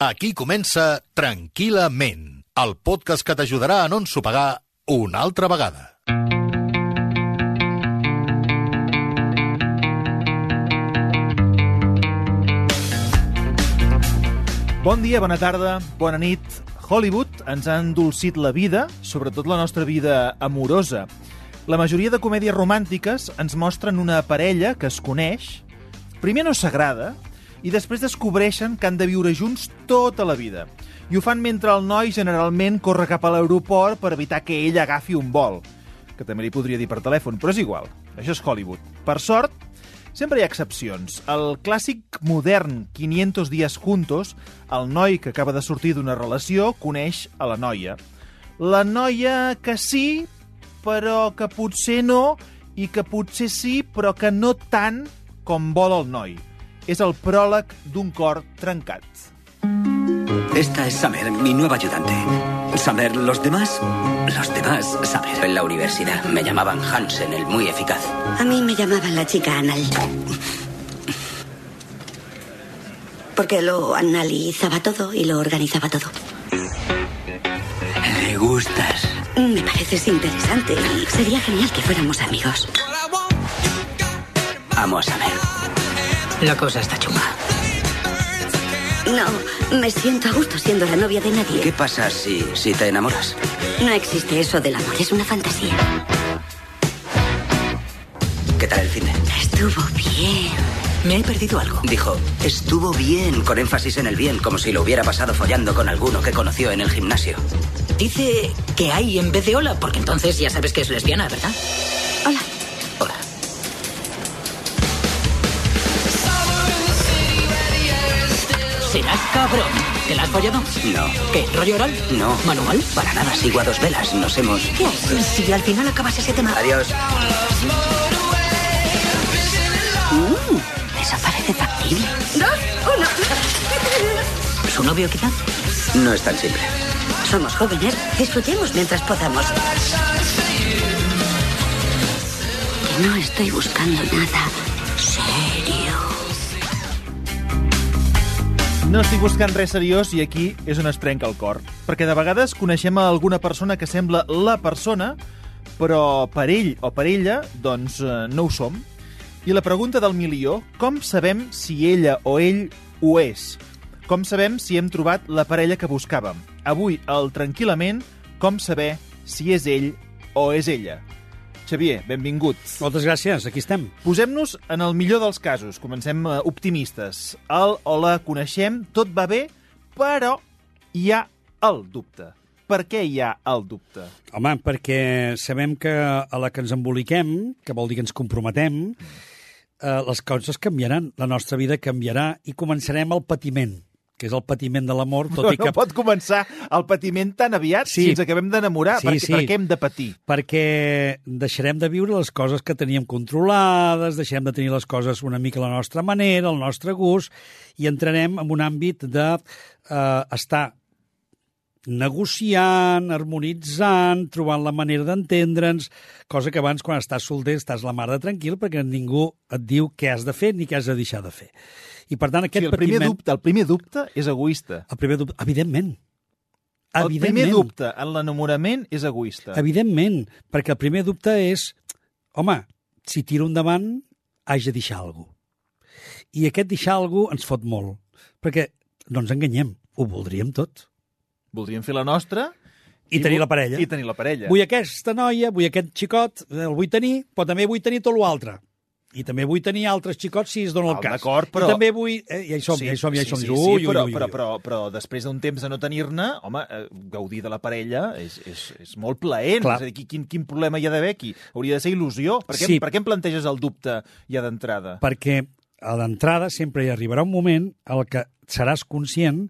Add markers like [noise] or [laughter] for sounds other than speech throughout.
Aquí comença Tranquil·lament, el podcast que t'ajudarà a no ensopegar una altra vegada. Bon dia, bona tarda, bona nit. Hollywood ens ha endolcit la vida, sobretot la nostra vida amorosa. La majoria de comèdies romàntiques ens mostren una parella que es coneix, primer no s'agrada, i després descobreixen que han de viure junts tota la vida. I ho fan mentre el noi generalment corre cap a l'aeroport per evitar que ell agafi un vol, que també li podria dir per telèfon, però és igual. Això és Hollywood. Per sort, Sempre hi ha excepcions. El clàssic modern 500 dies juntos, el noi que acaba de sortir d'una relació coneix a la noia. La noia que sí, però que potser no, i que potser sí, però que no tant com vol el noi. És el pròleg d'un cor trencat. Esta es Samer, mi nueva ayudante. Samer, los demás, los demás, Samer. En la universidad me llamaban Hansen, el muy eficaz. A mí me llamaban la chica anal. Porque lo analizaba todo y lo organizaba todo. Le gustas. Me pareces interesante y sería genial que fuéramos amigos. Amo a Samer. La cosa está chunga. No, me siento a gusto siendo la novia de nadie. ¿Qué pasa si, si te enamoras? No existe eso del amor, es una fantasía. ¿Qué tal el fin de? Estuvo bien. Me he perdido algo. Dijo, estuvo bien, con énfasis en el bien, como si lo hubiera pasado follando con alguno que conoció en el gimnasio. Dice que hay en vez de hola, porque entonces ya sabes que es lesbiana, ¿verdad? Cabrón? ¿Te la has follado? No. ¿Qué? ¿Rollo oral? No. ¿Manual? Para nada, sigo a dos velas. Nos hemos... ¿Qué haces si al final acabas ese tema? Adiós. Eso parece factible. ¿Su novio quizá? No es tan simple. Somos jóvenes, disfrutemos mientras podamos. Que no estoy buscando nada No estic buscant res seriós i aquí és on es trenca el cor. Perquè de vegades coneixem a alguna persona que sembla la persona, però per ell o per ella, doncs eh, no ho som. I la pregunta del milió, com sabem si ella o ell ho és? Com sabem si hem trobat la parella que buscàvem? Avui, al Tranquil·lament, com saber si és ell o és ella? Xavier, benvingut. Moltes gràcies, aquí estem. Posem-nos en el millor dels casos. Comencem eh, optimistes. El o la coneixem, tot va bé, però hi ha el dubte. Per què hi ha el dubte? Home, perquè sabem que a la que ens emboliquem, que vol dir que ens comprometem, eh, les coses canviaran, la nostra vida canviarà i començarem el patiment, que és el patiment de l'amor, tot Però i que... no pot començar el patiment tan aviat Sí. si ens acabem d'enamorar. Sí, perquè, sí. Per què hem de patir? perquè deixarem de viure les coses que teníem controlades, deixarem de tenir les coses una mica a la nostra manera, al nostre gust, i entrarem en un àmbit de eh, estar negociant, harmonitzant, trobant la manera d'entendre'ns, cosa que abans, quan estàs solter, estàs la mar de tranquil perquè ningú et diu què has de fer ni què has de deixar de fer. I, per tant, O aquest sigui, el, primer patiment... dubte, el primer dubte és egoista. El primer dubte, evidentment. El primer Evidentment. dubte en l'enamorament és egoista. Evidentment, perquè el primer dubte és, home, si tiro endavant, haig de deixar alguna cosa. I aquest deixar alguna cosa ens fot molt, perquè no ens enganyem, ho voldríem tot. Voldríem fer la nostra... I tenir vo- la parella. I tenir la parella. Vull aquesta noia, vull aquest xicot, el vull tenir, però també vull tenir tot l'altre. I també vull tenir altres xicots si es dona el Val, cas. d'acord, però- I també vull... Eh, ja hi som, ja hi som, ja hi som. Sí, Ui, sí, ui, però, ui, ui, però, ui. però, però, després d'un temps de no tenir-ne, home, eh, gaudir de la parella és, és, és molt plaent. Clar. És a dir, qui- quin, quin problema hi ha d'haver aquí? Hauria de ser il·lusió. Per què, Sí. per què em planteges el dubte ja d'entrada? perquè a l'entrada sempre hi arribarà un moment en què seràs conscient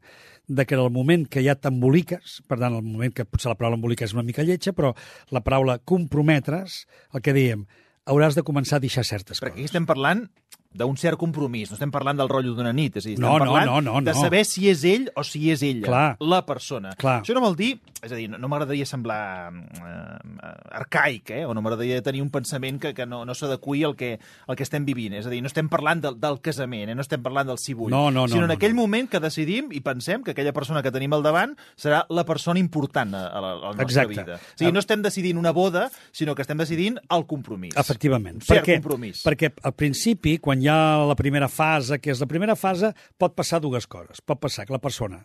de que en el moment que ja t'emboliques, per tant, el moment que potser la paraula embolicar és una mica lletja, però la paraula comprometre's, el que dèiem, hauràs de començar a deixar certes Perquè aquí coses. estem parlant d'un cert compromís. No estem parlant del rotllo d'una nit, és a dir, estem No, no, parlant no, no, de no. saber si és ell o si és ella, Clar. la persona. Clar. Això no vol dir, és a dir, no, no m'agradaria semblar eh, arcaic, eh? o no m'agradaria tenir un pensament que, que no, no s'adequi al que, al que estem vivint. És a dir, no estem parlant del, del casament, eh? no estem parlant del si vull, No, no, no, sinó en no, aquell no. moment que decidim i pensem que aquella persona que tenim al davant serà la persona important a, a la, a la nostra Exacte. vida. O sigui, no estem decidint una boda, sinó que estem decidint el compromís. Efectivament. Un cert perquè, compromís. perquè al principi, quan hi ha la primera fase, que és la primera fase, pot passar dues coses. Pot passar que la persona,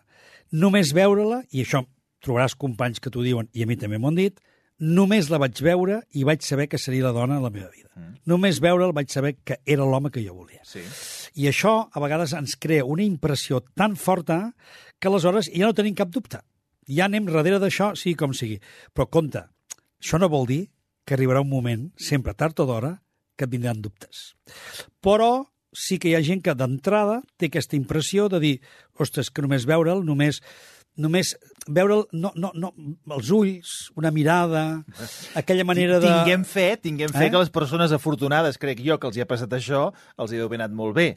només veure-la, i això trobaràs companys que t'ho diuen, i a mi també m'ho han dit, només la vaig veure i vaig saber que seria la dona de la meva vida. Mm. Només veure'l vaig saber que era l'home que jo volia. Sí. I això, a vegades, ens crea una impressió tan forta que aleshores ja no tenim cap dubte. Ja anem darrere d'això, sigui com sigui. Però compte, això no vol dir que arribarà un moment, sempre tard o d'hora, que vindran dubtes. Però sí que hi ha gent que d'entrada té aquesta impressió de dir, ostres, que només veure'l, només només veure'l, no, no, no, els ulls, una mirada, aquella manera de... Tinguem fe, tinguem fe Eh? que les persones afortunades, crec jo, que els hi ha passat això, els hi deu haver anat molt bé.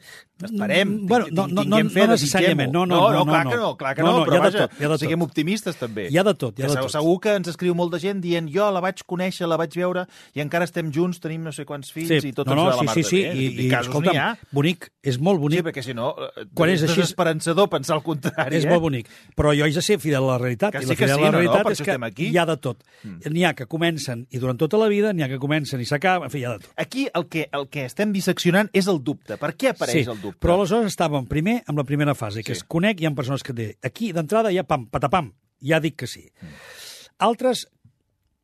Esperem, Mm, bueno, no, no, tinguem no, fe, no necessàriament, no, no, no, no, clar no, que no. no, clar que No, no, no, però vaja, tot, siguem optimistes també. Hi ha de tot, hi ha de tot. Segur que ens escriu molta gent dient jo la vaig conèixer, la vaig veure i encara estem junts, tenim no sé quants fills i tot no, ens no, va la sí, mar sí, sí, bé. i, I, escolta'm, bonic, és molt bonic. Sí, perquè si no, eh, Quan és així- desesperançador pensar el contrari. És eh? molt bonic. Però jo haig de ser fidel a la realitat. Que I sí la que fidel sí, a la no, no, realitat per és que aquí. hi ha de tot. N'hi ha que comencen i duren tota la vida, n'hi ha que comencen i s'acaben, en fi, hi ha de tot. Aquí el que, el que estem disseccionant és el dubte. Per què apareix el dubte? però aleshores estàvem primer amb la primera fase, que Sí. és conec, hi ha persones que diuen, aquí d'entrada ja pam, patapam, ja dic que sí. Mm. Altres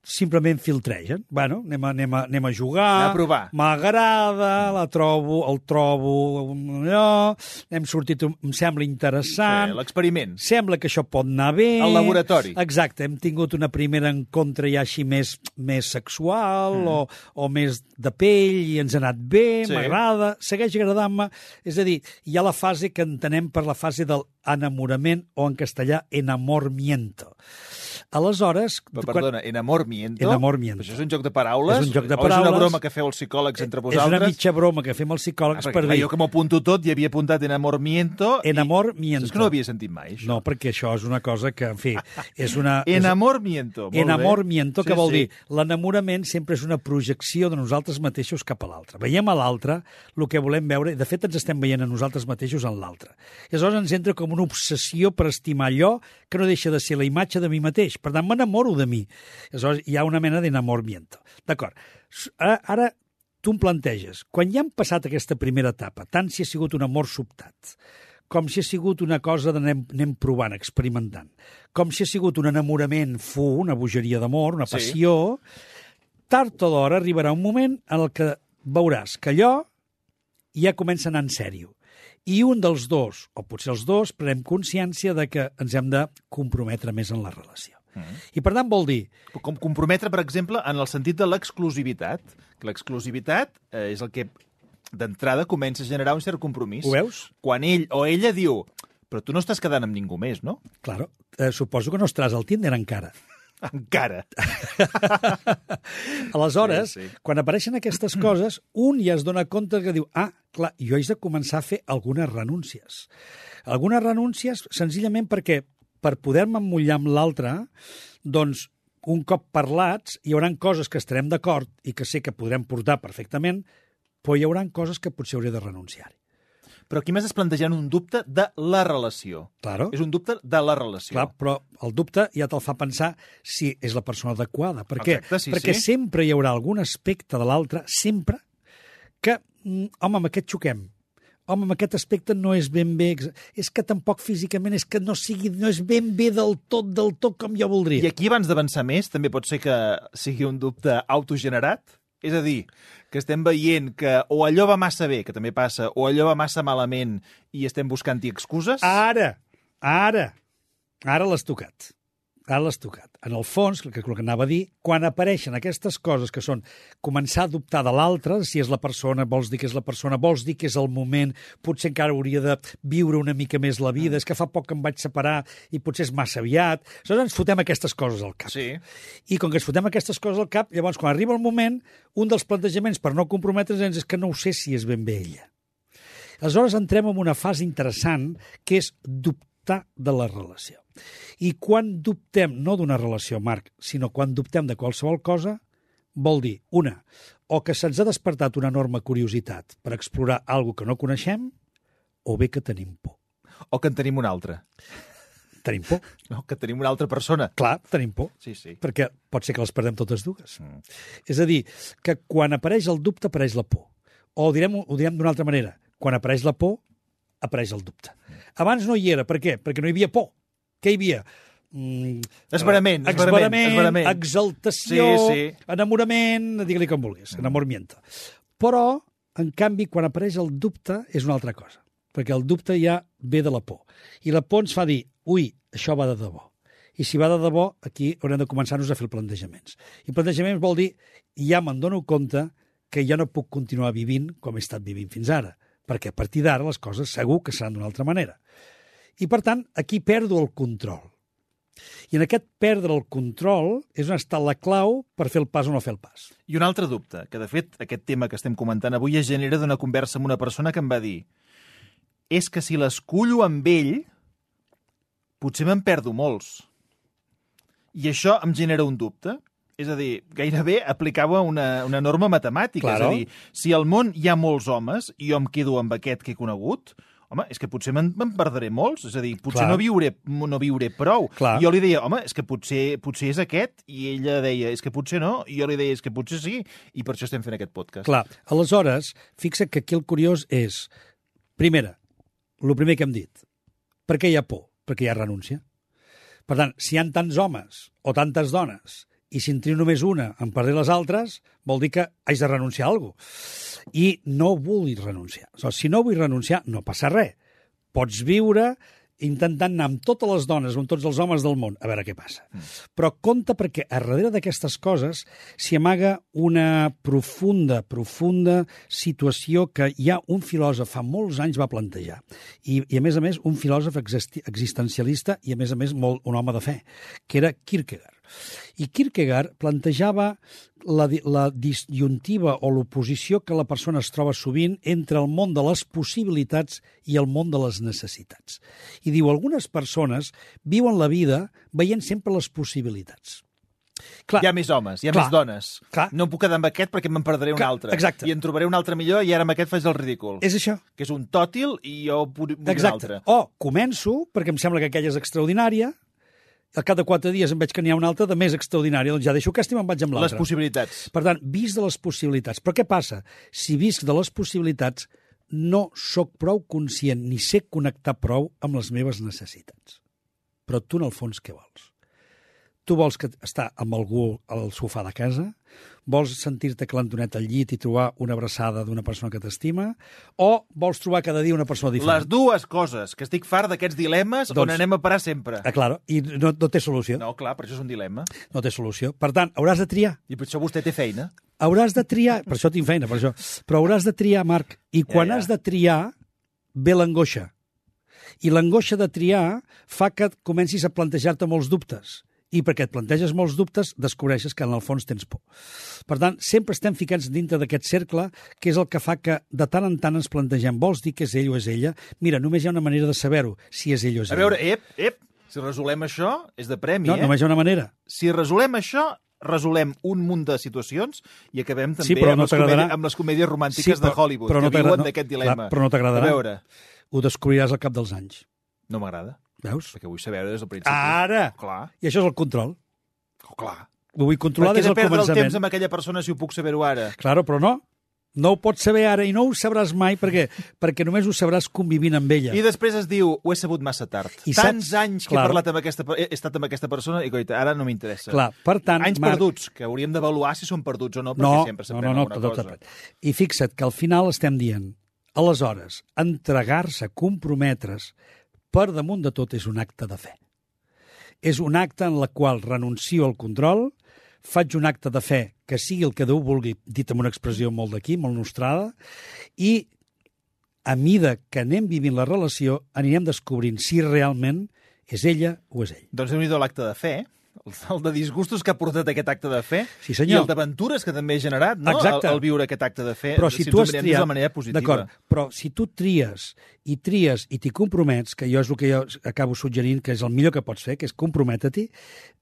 simplement filtregen. Bueno, anem a, anem a, anem a jugar, Anem a provar. m'agrada, la trobo, el trobo, allò, hem sortit, em sembla interessant, Sí, L'experiment. sembla que això pot anar bé. Al laboratori. Exacte, hem tingut una primera encontre ja així més, més sexual mm. o, o més de pell i ens ha anat bé, Sí. m'agrada, segueix agradant-me. És a dir, hi ha la fase que entenem per la fase del enamorament o en castellà enamormiento. Aleshores... Però, quan- perdona, enamormiento? Enamormiento. Això és un joc de paraules? És un joc de O és paraules. una broma que feu els psicòlegs entre És vosaltres? una mitja broma que fem els Ah, psicòlegs perquè, per clar, dir... jo que m'ho apunto tot i havia apuntat enamormiento... i- Enamormiento. És que no ho havia sentit mai, això. No, perquè això és una cosa que, en fi, és una... és- [laughs] Enamormiento. molt bé. Enamormiento, que Sí, vol sí. dir l'enamorament sempre és una projecció de nosaltres mateixos cap a l'altre. Veiem a l'altre el que volem veure, i de fet ens estem veient a nosaltres mateixos en l'altre. I aleshores ens entra com una obsessió per estimar allò que no deixa de ser la imatge de mi mateix. Per tant, m'enamoro de mi. Aleshores, hi ha una mena d'enamormiento. D'acord. Ara, ara tu em planteges, quan ja han passat aquesta primera etapa, tant si ha sigut un amor sobtat, com si ha sigut una cosa d'anem anem provant, experimentant, com si ha sigut un enamorament fu, una bogeria d'amor, una Sí. passió, tard o d'hora arribarà un moment en el que veuràs que allò ja comença a anar en sèrio. I un dels dos, o potser els dos, prenem consciència de que ens hem de comprometre més en la relació. Mm. I per tant vol dir, Com comprometre, per exemple, en el sentit de l'exclusivitat. Que l'exclusivitat eh, és el que d'entrada comença a generar un cert compromís. ho veus? Quan ell o ella diu però tu no estàs quedant amb ningú més, no? Claro, eh, suposo que no estaràs al Tinder encara. Encara. [laughs] Aleshores, Sí, sí, quan apareixen aquestes coses, un ja es dona compte que diu, ah, clar, jo haig de començar a fer algunes renúncies. Algunes renúncies senzillament perquè per poder-me emmullar amb l'altre, doncs, un cop parlats, hi haurà coses que estarem d'acord i que sé que podrem portar perfectament, però hi haurà coses que potser hauré de renunciar-hi. Però aquí m'estàs plantejant un dubte de la relació. Claro. És un dubte de la relació. Clar, però el dubte ja te'l fa pensar si és la persona adequada. Per què? Exacte, sí, Perquè sí. sempre hi haurà algun aspecte de l'altre, sempre, que, mm, home, amb aquest xoquem. Home, amb aquest aspecte no és ben bé... És que tampoc físicament és que no sigui no és ben bé del tot, del tot com jo voldria. I aquí, abans d'avançar més, també pot ser que sigui un dubte autogenerat? És a dir, que estem veient que o allò va massa bé, que també passa, o allò va massa malament i estem buscant-hi excuses? Ara, ara, ara l'has tocat. Ara l'has tocat. En el fons, el que, el que anava a dir, quan apareixen aquestes coses que són començar a dubtar de l'altre, si és la persona, vols dir que és la persona, vols dir que és el moment, potser encara hauria de viure una mica més la vida, és que fa poc que em vaig separar i potser és massa aviat. Aleshores ens fotem aquestes coses al cap. Sí. I com que ens fotem aquestes coses al cap, llavors quan arriba el moment, un dels plantejaments per no comprometre's és que no ho sé si és ben bé ella. Aleshores entrem en una fase interessant que és dubtar de la relació. I quan dubtem, no d'una relació, Marc, sinó quan dubtem de qualsevol cosa, vol dir, una, o que se'ns ha despertat una enorme curiositat per explorar algo que no coneixem, o bé que tenim por. O que en tenim una altra. Tenim por. [laughs] No, que tenim una altra persona. Clar, tenim por. Sí, sí. Perquè pot ser que les perdem totes dues. Mm. És a dir, que quan apareix el dubte, apareix la por. O direm, ho direm d'una altra manera. Quan apareix la por, apareix el dubte. Abans no hi era. Per què? Perquè no hi havia por. Què hi havia? Mm, Esverament, esverament, esverament, esverament. exaltació, Sí, sí. enamorament, digue-li com vulguis, enamoramiento. Però, en canvi, quan apareix el dubte, és una altra cosa. Perquè el dubte ja ve de la por. I la por ens fa dir, ui, això va de debò. I si va de debò, aquí haurem de començar-nos a fer plantejaments. I plantejaments vol dir, ja me'n dono compte que ja no puc continuar vivint com he estat vivint fins ara, perquè a partir d'ara les coses segur que seran d'una altra manera. I, per tant, aquí perdo el control. I en aquest perdre el control és on està la clau per fer el pas o no fer el pas. I un altre dubte, que de fet aquest tema que estem comentant avui es genera d'una conversa amb una persona que em va dir és que si l'escullo amb ell, potser me'n perdo molts. I això em genera un dubte. És a dir, gairebé aplicava una, una norma matemàtica. Claro. És a dir, si al món hi ha molts homes i jo em quedo amb aquest que he conegut, home, és que potser me'n perdré molts. És a dir, potser Clar. no viuré, no viuré prou. Clar. I jo li deia, home, és que potser, potser és aquest, i ella deia, és que potser no, i jo li deia, és que potser sí, i per això estem fent aquest podcast. Clar, aleshores, fixa que aquí el curiós és, primera, el primer que hem dit, per què hi ha por? Perquè hi ha renúncia. Per tant, si hi ha tants homes o tantes dones i si en trio només una en perdré les altres, vol dir que haig de renunciar a alguna cosa. I no vull renunciar. O sigui, si no vull renunciar, no passa res. Pots viure intentant anar amb totes les dones o amb tots els homes del món, a veure què passa. Mm. Però compte perquè a darrere d'aquestes coses s'hi amaga una profunda, profunda situació que ja un filòsof fa molts anys va plantejar. I, i a més a més, un filòsof existencialista i a més a més molt, un home de fe, que era Kierkegaard. I Kierkegaard plantejava la, la disjuntiva o l'oposició que la persona es troba sovint entre el món de les possibilitats i el món de les necessitats. I diu, algunes persones viuen la vida veient sempre les possibilitats. Clar, Hi ha més homes, hi ha Clar. més dones. Clar. No em puc quedar amb aquest perquè me'n perdré un Clar, altre. exacte. I en trobaré un altre millor i ara amb aquest faig el ridícul. és això. Que és un tòtil i jo vull vull un Exacte. altre. O començo, perquè em sembla que aquella és extraordinària, al cap de quatre dies em veig que n'hi ha una altra de més extraordinària, doncs ja deixo aquesta i me'n vaig amb Les l'altra. possibilitats. Per tant, visc de les possibilitats. Però què passa? Si visc de les possibilitats, no sóc prou conscient ni sé connectar prou amb les meves necessitats. Però tu, en el fons, què vols? Tu vols que estar amb algú al sofà de casa? Vols sentir-te calentonet al llit i trobar una abraçada d'una persona que t'estima? O vols trobar cada dia una persona diferent? Les dues coses, que estic fart d'aquests dilemes Doncs- on anem a parar sempre. Ah, claro, i no, no té solució. No. Clar, per això és un dilema. no té solució. Per tant, hauràs de triar. I per això vostè té feina. Hauràs de triar, per això tinc feina, per això, però hauràs de triar, Marc, i quan Ja, ja. has de triar, ve l'angoixa. I l'angoixa de triar fa que comencis a plantejar-te molts dubtes. I perquè et planteges molts dubtes, descobreixes que en el fons tens por. Per tant, sempre estem ficats dintre d'aquest cercle, que és el que fa que de tant en tant ens plantegem, vols dir que és ell o és ella? Mira, només hi ha una manera de saber-ho, si és ell o és A ella. veure, ep, ep, si resolem això, és de premi, no, eh? només hi ha una manera. Si resolem això, resolem un munt de situacions i acabem també Sí, però amb, no les comèdies, amb les comèdies romàntiques de Hollywood, però no que viuen no, d'aquest clar, dilema. però no t'agradarà. A veure, Ho descobriràs al cap dels anys. no m'agrada, Veus? perquè vull saber des del principi. Ara! Clar, I això és el control. oh, clar. Ho vull controlar des he de del perdre el començament. temps amb aquella persona si ho puc saber-ho ara? Claro, però no. No ho pots saber ara i no ho sabràs mai perquè, perquè només ho sabràs convivint amb ella. I després es diu, ho he sabut massa tard. I Tants saps- anys que clar. he, parlat amb aquesta, he estat amb aquesta persona i, coita, ara no m'interessa. Clar, per tant... Anys Marc, perduts, que hauríem d'avaluar si són perduts o no, perquè No, sempre no, s'aprèn no, no, alguna tot cosa. s'aprèn. I fixa't que al final estem dient, aleshores, entregar-se, comprometre's, per damunt de tot és un acte de fe. És un acte en la qual renuncio al control, faig un acte de fe que sigui el que Déu vulgui, dit amb una expressió molt d'aquí, molt nostrada, i a mida que anem vivint la relació, anirem descobrint si realment és ella o és ell. Doncs déu nhi l'acte de fe, El, de disgustos que ha portat aquest acte de fe Sí, senyor. i el d'aventures que també ha generat no? Exacte. El, el viure aquest acte de fe. Però si ens tu has triat... de manera positiva. D'acord, però si tu tries i tries i t'hi compromets, que jo és el que jo acabo suggerint, que és el millor que pots fer, que és comprometre-t'hi,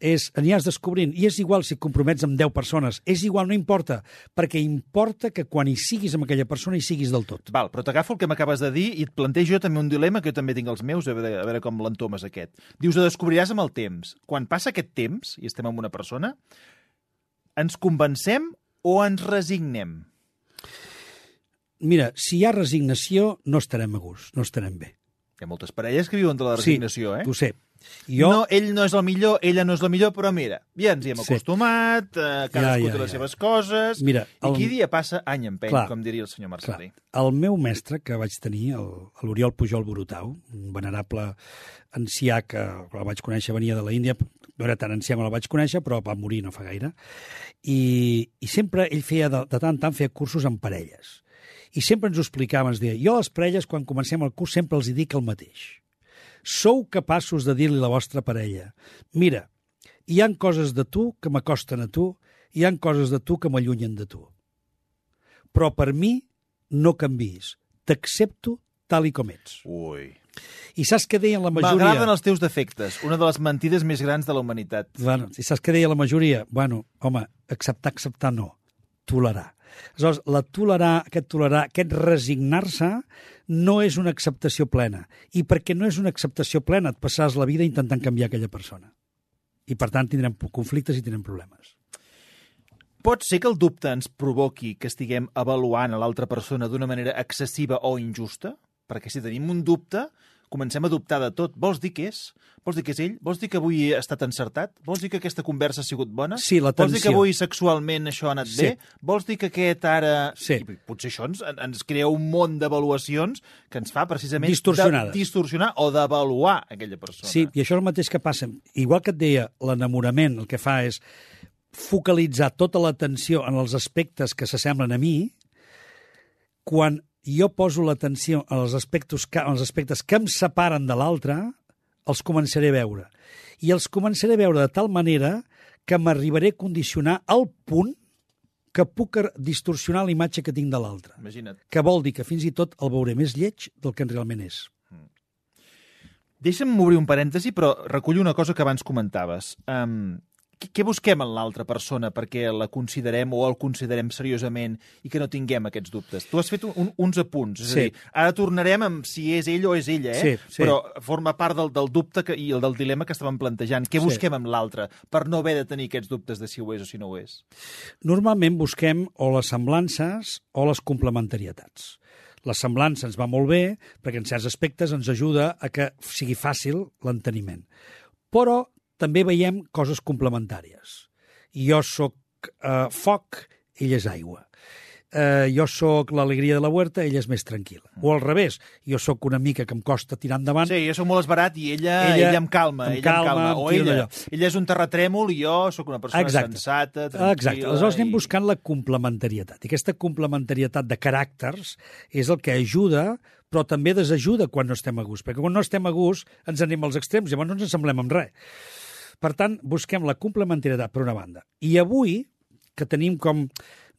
és aniràs descobrint. I és igual si et compromets amb 10 persones, és igual, no importa, perquè importa que quan hi siguis amb aquella persona hi siguis del tot. Val, però t'agafo el que m'acabes de dir i et plantejo jo també un dilema que jo també tinc els meus, a veure, a veure com l'entomes aquest. Dius, ho descobriràs amb el temps. Quan passa aquest temps, i estem amb una persona, ens convencem o ens resignem? Mira, si hi ha resignació, no estarem a gust, no estarem bé. Hi ha moltes parelles que viuen de la resignació, sí, eh? ho sé. Jo... No, ell no és el millor, ella no és la millor, però mira, ja ens hi hem Sí. acostumat, eh, cadascú Ja, ja, té les ja. seves coses, Mira, i el- qui dia passa, any empeny, Clar. com diria el senyor Clar, Marcelí. el meu mestre que vaig tenir, l'Oriol Pujol Borutau, un venerable ancià que el vaig conèixer venia de la Índia, no era tan ancià quan el vaig conèixer, però va morir no fa gaire, i, i sempre ell feia, de, de tant en tant, feia cursos amb parelles. I sempre ens ho explicava, ens deia, jo a les parelles, quan comencem el curs, sempre els hi dic el mateix. Sou capaços de dir-li a la vostra parella, mira, hi han coses de tu que m'acosten a tu, hi han coses de tu que m'allunyen de tu però per mi no canvis. T'accepto tal i com ets. Ui. I saps què deien la majoria? M'agraden els teus defectes, una de les mentides més grans de la humanitat. Bueno, i saps què deia la majoria? Bueno, home, acceptar, acceptar no. Tolerar. Aleshores, la tolerar, aquest tolerar, aquest resignar-se, no és una acceptació plena. I perquè no és una acceptació plena, et passaràs la vida intentant canviar aquella persona. I, per tant, tindrem conflictes i tindrem problemes. Pot ser que el dubte ens provoqui que estiguem avaluant a l'altra persona d'una manera excessiva o injusta? Perquè si tenim un dubte, comencem a dubtar de tot. Vols dir que és? Vols dir que és ell? Vols dir que avui he estat encertat? Vols dir que aquesta conversa ha sigut bona? Sí, la Vols dir que tensió. avui sexualment això ha anat Sí. bé? Vols dir que aquest ara... Sí. I potser això ens, ens crea un món d'avaluacions que ens fa precisament... Distorsionades. De, distorsionar o d'avaluar aquella persona. Sí, i això és el mateix que passa. Igual que et deia, l'enamorament el que fa és focalitzar tota l'atenció en els aspectes que s'assemblen a mi, quan jo poso l'atenció en els aspectes que, en els aspectes que em separen de l'altre, els començaré a veure. I els començaré a veure de tal manera que m'arribaré a condicionar al punt que puc ar- distorsionar la imatge que tinc de l'altre. Imagina't. Que vol dir que fins i tot el veuré més lleig del que realment és. Deixa'm obrir un parèntesi, però recullo una cosa que abans comentaves. Um, què, busquem en l'altra persona perquè la considerem o el considerem seriosament i que no tinguem aquests dubtes? Tu has fet un, uns apunts, és Sí. a dir, ara tornarem amb si és ell o és ella, eh? Sí, sí. però forma part del, del dubte que, i el del dilema que estàvem plantejant. Què Sí. busquem amb l'altre per no haver de tenir aquests dubtes de si ho és o si no ho és? Normalment busquem o les semblances o les complementarietats. La semblança ens va molt bé perquè en certs aspectes ens ajuda a que sigui fàcil l'enteniment. Però també veiem coses complementàries. Jo sóc eh, foc, ell és aigua. Eh, jo sóc l'alegria de la huerta, ella és més tranquil·la. O al revés, jo sóc una mica que em costa tirar endavant, Sí, jo sóc molt esbarat i ella, Ella ella, em calma. em ella calma, em calma. O ella, ella és un terratrèmol i jo sóc una persona Exacte. sensata, tranquil·la. Exacte. Aleshores anem i- buscant la complementarietat. I aquesta complementarietat de caràcters és el que ajuda, però també desajuda quan no estem a gust. Perquè quan no estem a gust ens anem als extrems, llavors no ens assemblem amb res. Per tant, busquem la complementarietat per una banda. I avui, que tenim com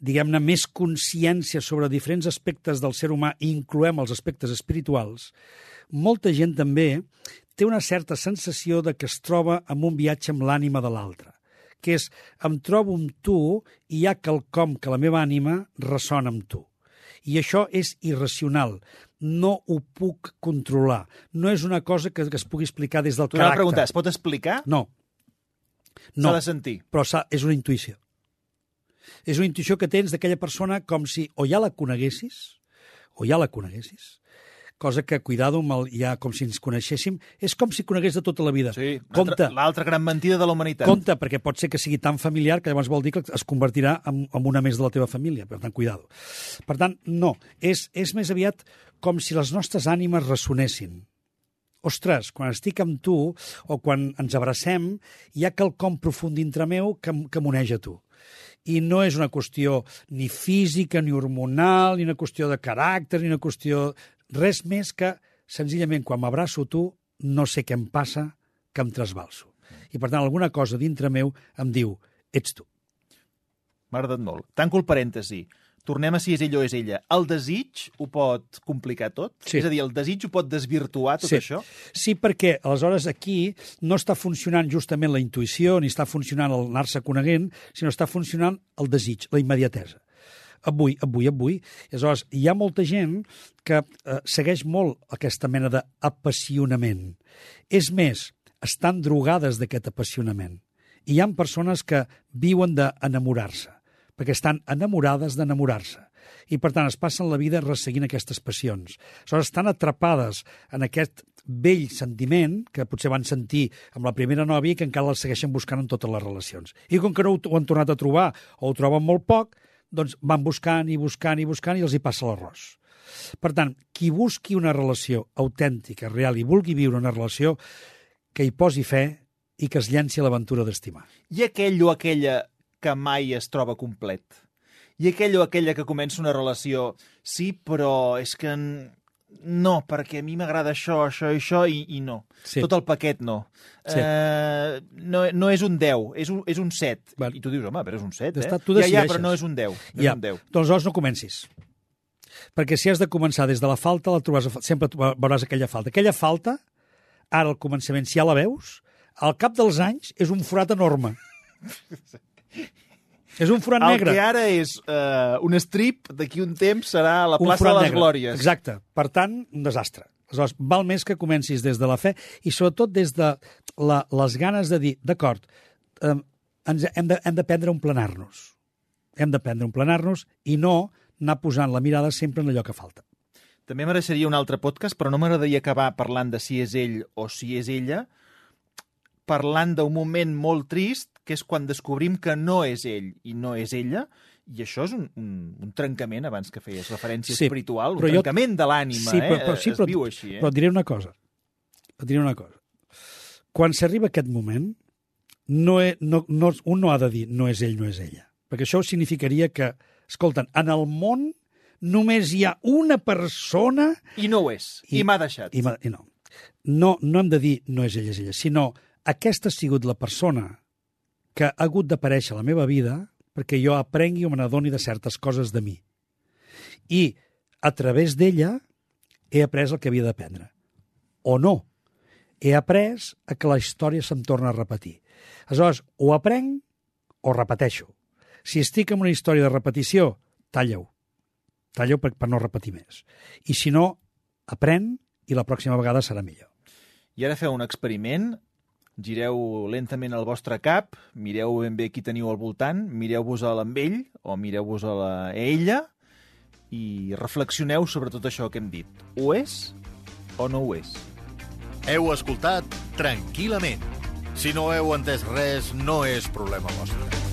diguem-ne, més consciència sobre diferents aspectes del ser humà i incloem els aspectes espirituals, molta gent també té una certa sensació de que es troba en un viatge amb l'ànima de l'altre que és, em trobo amb tu i hi ha quelcom que la meva ànima ressona amb tu. I això és irracional. No ho puc controlar. No és una cosa que, que es pugui explicar des del a caràcter. preguntar, es pot explicar? No. S'ha No, de sentir. però s'ha- és una intuïció. És una intuïció que tens d'aquella persona com si o ja la coneguessis, o ja la coneguessis, cosa que, cuidado, amb el, ja com si ens coneixéssim, és com si conegués de tota la vida. Sí, l'altra gran mentida de la humanitat. Compte, perquè pot ser que sigui tan familiar que llavors vol dir que es convertirà en, en una més de la teva família. Per tant, cuidado. Per tant, no. És, és més aviat com si les nostres ànimes ressonessin. Ostres, quan estic amb tu o quan ens abracem, hi ha quelcom profund dintre meu que, que m'uneix a tu. I no és una qüestió ni física, ni hormonal, ni una qüestió de caràcter, ni una qüestió... Res més que, senzillament, quan m'abraço tu, no sé què em passa, que em trasbalso. I, per tant, alguna cosa dintre meu em diu, ets tu. M'ha agradat molt. Tanco el parèntesi. Tornem a si és ell o és ella. El desig ho pot complicar tot? Sí. És a dir, el desig ho pot desvirtuar tot sí. això? Sí, perquè aleshores aquí no està funcionant justament la intuïció, ni està funcionant el anar-se coneguent, sinó està funcionant el desig, la immediatesa. Avui, avui, avui. Aleshores, hi ha molta gent que eh, segueix molt aquesta mena d'apassionament. És més, estan drogades d'aquest apassionament. I hi ha persones que viuen d'enamorar-se perquè estan enamorades d'enamorar-se. I, per tant, es passen la vida resseguint aquestes passions. Aleshores, estan atrapades en aquest vell sentiment que potser van sentir amb la primera nòvia i que encara la segueixen buscant en totes les relacions. I com que no ho han tornat a trobar o ho troben molt poc, doncs van buscant i buscant i buscant i els hi passa l'arròs. Per tant, qui busqui una relació autèntica, real, i vulgui viure una relació, que hi posi fe i que es llenci a l'aventura d'estimar. I aquell o aquella que mai es troba complet. I aquell o aquella que comença una relació, sí, però és que no, perquè a mi m'agrada això, això i això, i, i no. Sí. Tot el paquet no. Sí. Eh, no. No és un 10, és un, és un 7. Val. I tu dius, home, però és un 7, Està- eh? tu ja, ja, però no és un 10. No Ja, és un 10. doncs aleshores no comencis. Perquè si has de començar des de la falta, la trobaràs, fa- sempre veuràs aquella falta. Aquella falta, ara al començament, si ja la veus, al cap dels anys és un forat enorme. [laughs] és un forat El negre. que ara és uh, un strip, d'aquí un temps serà la un plaça de les negre. Glòries. Exacte. Per tant, un desastre. Aleshores, val més que comencis des de la fe i sobretot des de la, les ganes de dir, d'acord, eh, ens hem de- hem d'aprendre a emplenar-nos. Hem d'aprendre a emplenar-nos i no anar posant la mirada sempre en allò que falta. També mereixeria un altre podcast, però no m'agradaria acabar parlant de si és ell o si és ella, parlant d'un moment molt trist, que és quan descobrim que no és ell i no és ella, i això és un, un, un trencament, abans que feies referència Sí, espiritual, un però jo- trencament de l'ànima, sí, eh? però, sí, es però, viu així, eh? però et diré una cosa. Et diré una cosa. Quan s'arriba aquest moment, no, he, no, no, un no ha de dir no és ell, no és ella. Perquè això significaria que, escolten, en el món només hi ha una persona I no ho és, i, I- m'ha deixat. i, i no. no. No hem de dir no és ella, és ella, sinó aquesta ha sigut la persona que ha hagut d'aparèixer a la meva vida perquè jo aprengui o me n'adoni de certes coses de mi. I a través d'ella he après el que havia d'aprendre. O no. He après a que la història se'm torna a repetir. Aleshores, o aprenc o repeteixo. Si estic en una història de repetició, talla-ho. Talla-ho per, per no repetir més. I si no, aprèn i la pròxima vegada serà millor. I ara feu un experiment, gireu lentament el vostre cap, mireu ben bé qui teniu al voltant, mireu-vos a amb ell o mireu-vos a, la, a ella i reflexioneu sobre tot això que hem dit. Ho és o no ho és? Heu escoltat tranquil·lament. Si no heu entès res, no és problema vostre.